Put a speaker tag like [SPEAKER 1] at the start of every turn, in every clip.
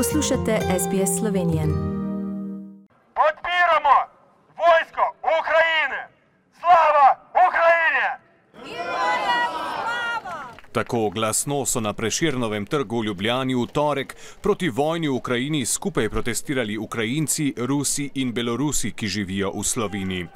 [SPEAKER 1] Poslušate SBS Slovenijo.
[SPEAKER 2] Podpiramo vojsko Ukrajine! Slava Ukrajini!
[SPEAKER 3] Tako glasno so na Preširnovem trgu v Ljubljani v torek proti vojni v Ukrajini skupaj protestirali Ukrajinci, Rusi in Belorusi, ki živijo v Sloveniji.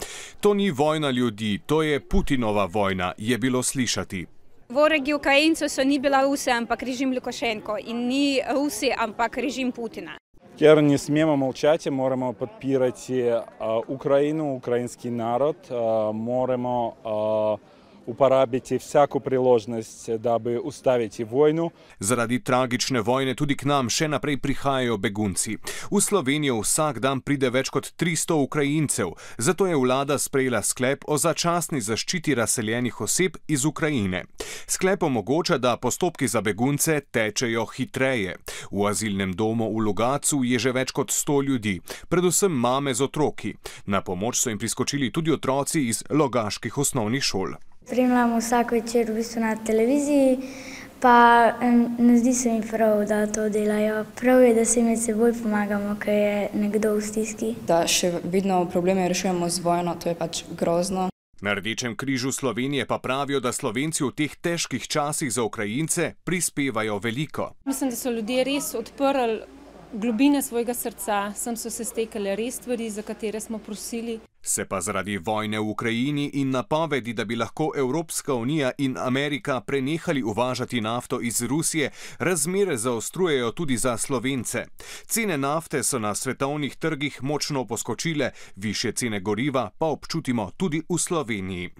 [SPEAKER 3] To ni vojna ljudi, to je Putinova vojna, je bilo slišati.
[SPEAKER 4] Vorogi Ukrajincev so ni Belaruse, ampak režim Lukašenko in ni Rusi, ampak režim Putina.
[SPEAKER 5] Ker ne smemo molčati, moramo podpirati uh, Ukrajino, ukrajinski narod, uh, moramo uh, uporabiti vsako priložnost, da bi ustaviti vojno.
[SPEAKER 3] Zaradi tragične vojne tudi k nam še naprej prihajajo begunci. V Slovenijo vsak dan pride več kot 300 Ukrajincev, zato je vlada sprejela sklep o začasni zaščiti razseljenih oseb iz Ukrajine. Sklep omogoča, da postopki za begunce tečejo hitreje. V azilnem domu v Lugacu je že več kot 100 ljudi, predvsem mame z otroki. Na pomoč so jim priskočili tudi otroci iz logaških osnovnih šol.
[SPEAKER 6] Spremljamo vsak večer v bistvu na televiziji, pa ne zdi se mi prav, da to delajo. Prav je, da si med seboj pomagamo, ker je nekdo v stiski.
[SPEAKER 7] da še vedno probleme rešujemo z vojno, to je pač grozno.
[SPEAKER 3] Na Rdečem križu Slovenije pa pravijo, da Slovenci v teh težkih časih za Ukrajince prispevajo veliko.
[SPEAKER 8] Mislim, da so ljudje res odprli globine svojega srca, sem so se stekale res stvari, za katere smo prosili.
[SPEAKER 3] Se pa zaradi vojne v Ukrajini in napovedi, da bi lahko Evropska unija in Amerika prenehali uvažati nafto iz Rusije, razmere zaostrujejo tudi za Slovence. Cene nafte so na svetovnih trgih močno poskočile, više cene goriva pa občutimo tudi v Sloveniji.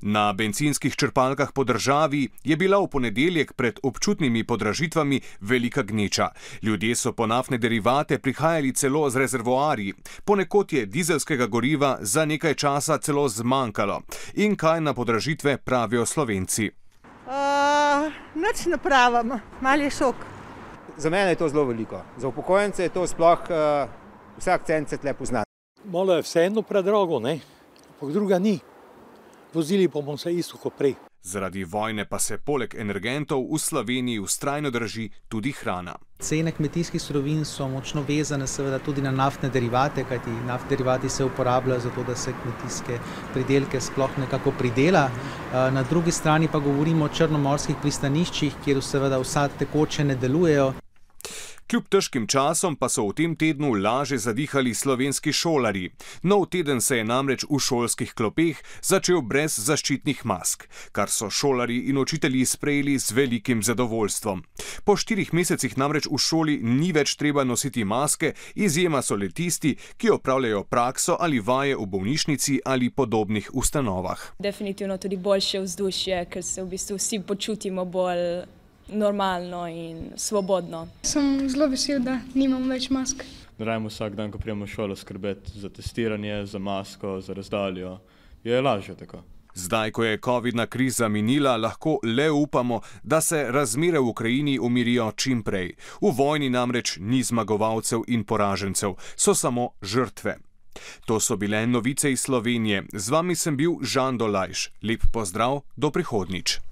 [SPEAKER 3] Na bencinskih črpalkah po državi je bila v ponedeljek pred občutnimi podražitvami velika gneča. Ljudje so po naftne derivate prihajali celo z rezervoarji. Ponekod je dizelskega goriva za nekaj časa celo zmanjkalo. In kaj na podražitve pravijo Slovenci?
[SPEAKER 9] Uh, Noč ne pravim, mali šok.
[SPEAKER 10] Za mene je to zelo veliko. Za upokojence je to sploh uh, vsak cent se tle pozna.
[SPEAKER 11] Malo je vseeno predrago, ne? ampak druga ni. Vozili bomo se isto kot prej.
[SPEAKER 3] Zaradi vojne pa se poleg energentov v Sloveniji ustrajno drži tudi hrana.
[SPEAKER 12] Cene kmetijskih surovin so močno vezane seveda tudi na naftne derivate, kajti naftni derivati se uporabljajo za to, da se kmetijske pridelke sploh nekako pridela. Na drugi strani pa govorimo o črnomorskih pristaniščih, kjer seveda vsa tekoče ne delujejo.
[SPEAKER 3] Kljub težkim časom pa so v tem tednu laže zadihali slovenski šolari. Nov teden se je namreč v šolskih klopeh začel brez zaščitnih mask, kar so šolari in učitelji sprejeli z velikim zadovoljstvom. Po štirih mesecih namreč v šoli ni več treba nositi maske, izjema so le tisti, ki opravljajo prakso ali vaje v bolnišnici ali podobnih ustanovah.
[SPEAKER 8] Definitivno tudi boljše vzdušje, ker se v bistvu vsi počutimo bolj normalno in svobodno.
[SPEAKER 6] Sem zelo vesel, da nimam več mask.
[SPEAKER 13] Ne rabimo vsak dan, ko prijemo v šolo, skrbeti za testiranje, za masko, za razdaljo. Je lažje tako.
[SPEAKER 3] Zdaj, ko je COVID-na kriza minila, lahko le upamo, da se razmere v Ukrajini umirijo čim prej. V vojni namreč ni zmagovalcev in poražencev, so samo žrtve. To so bile novice iz Slovenije. Z vami sem bil Žan Dolajš. Lep pozdrav, do prihodnič.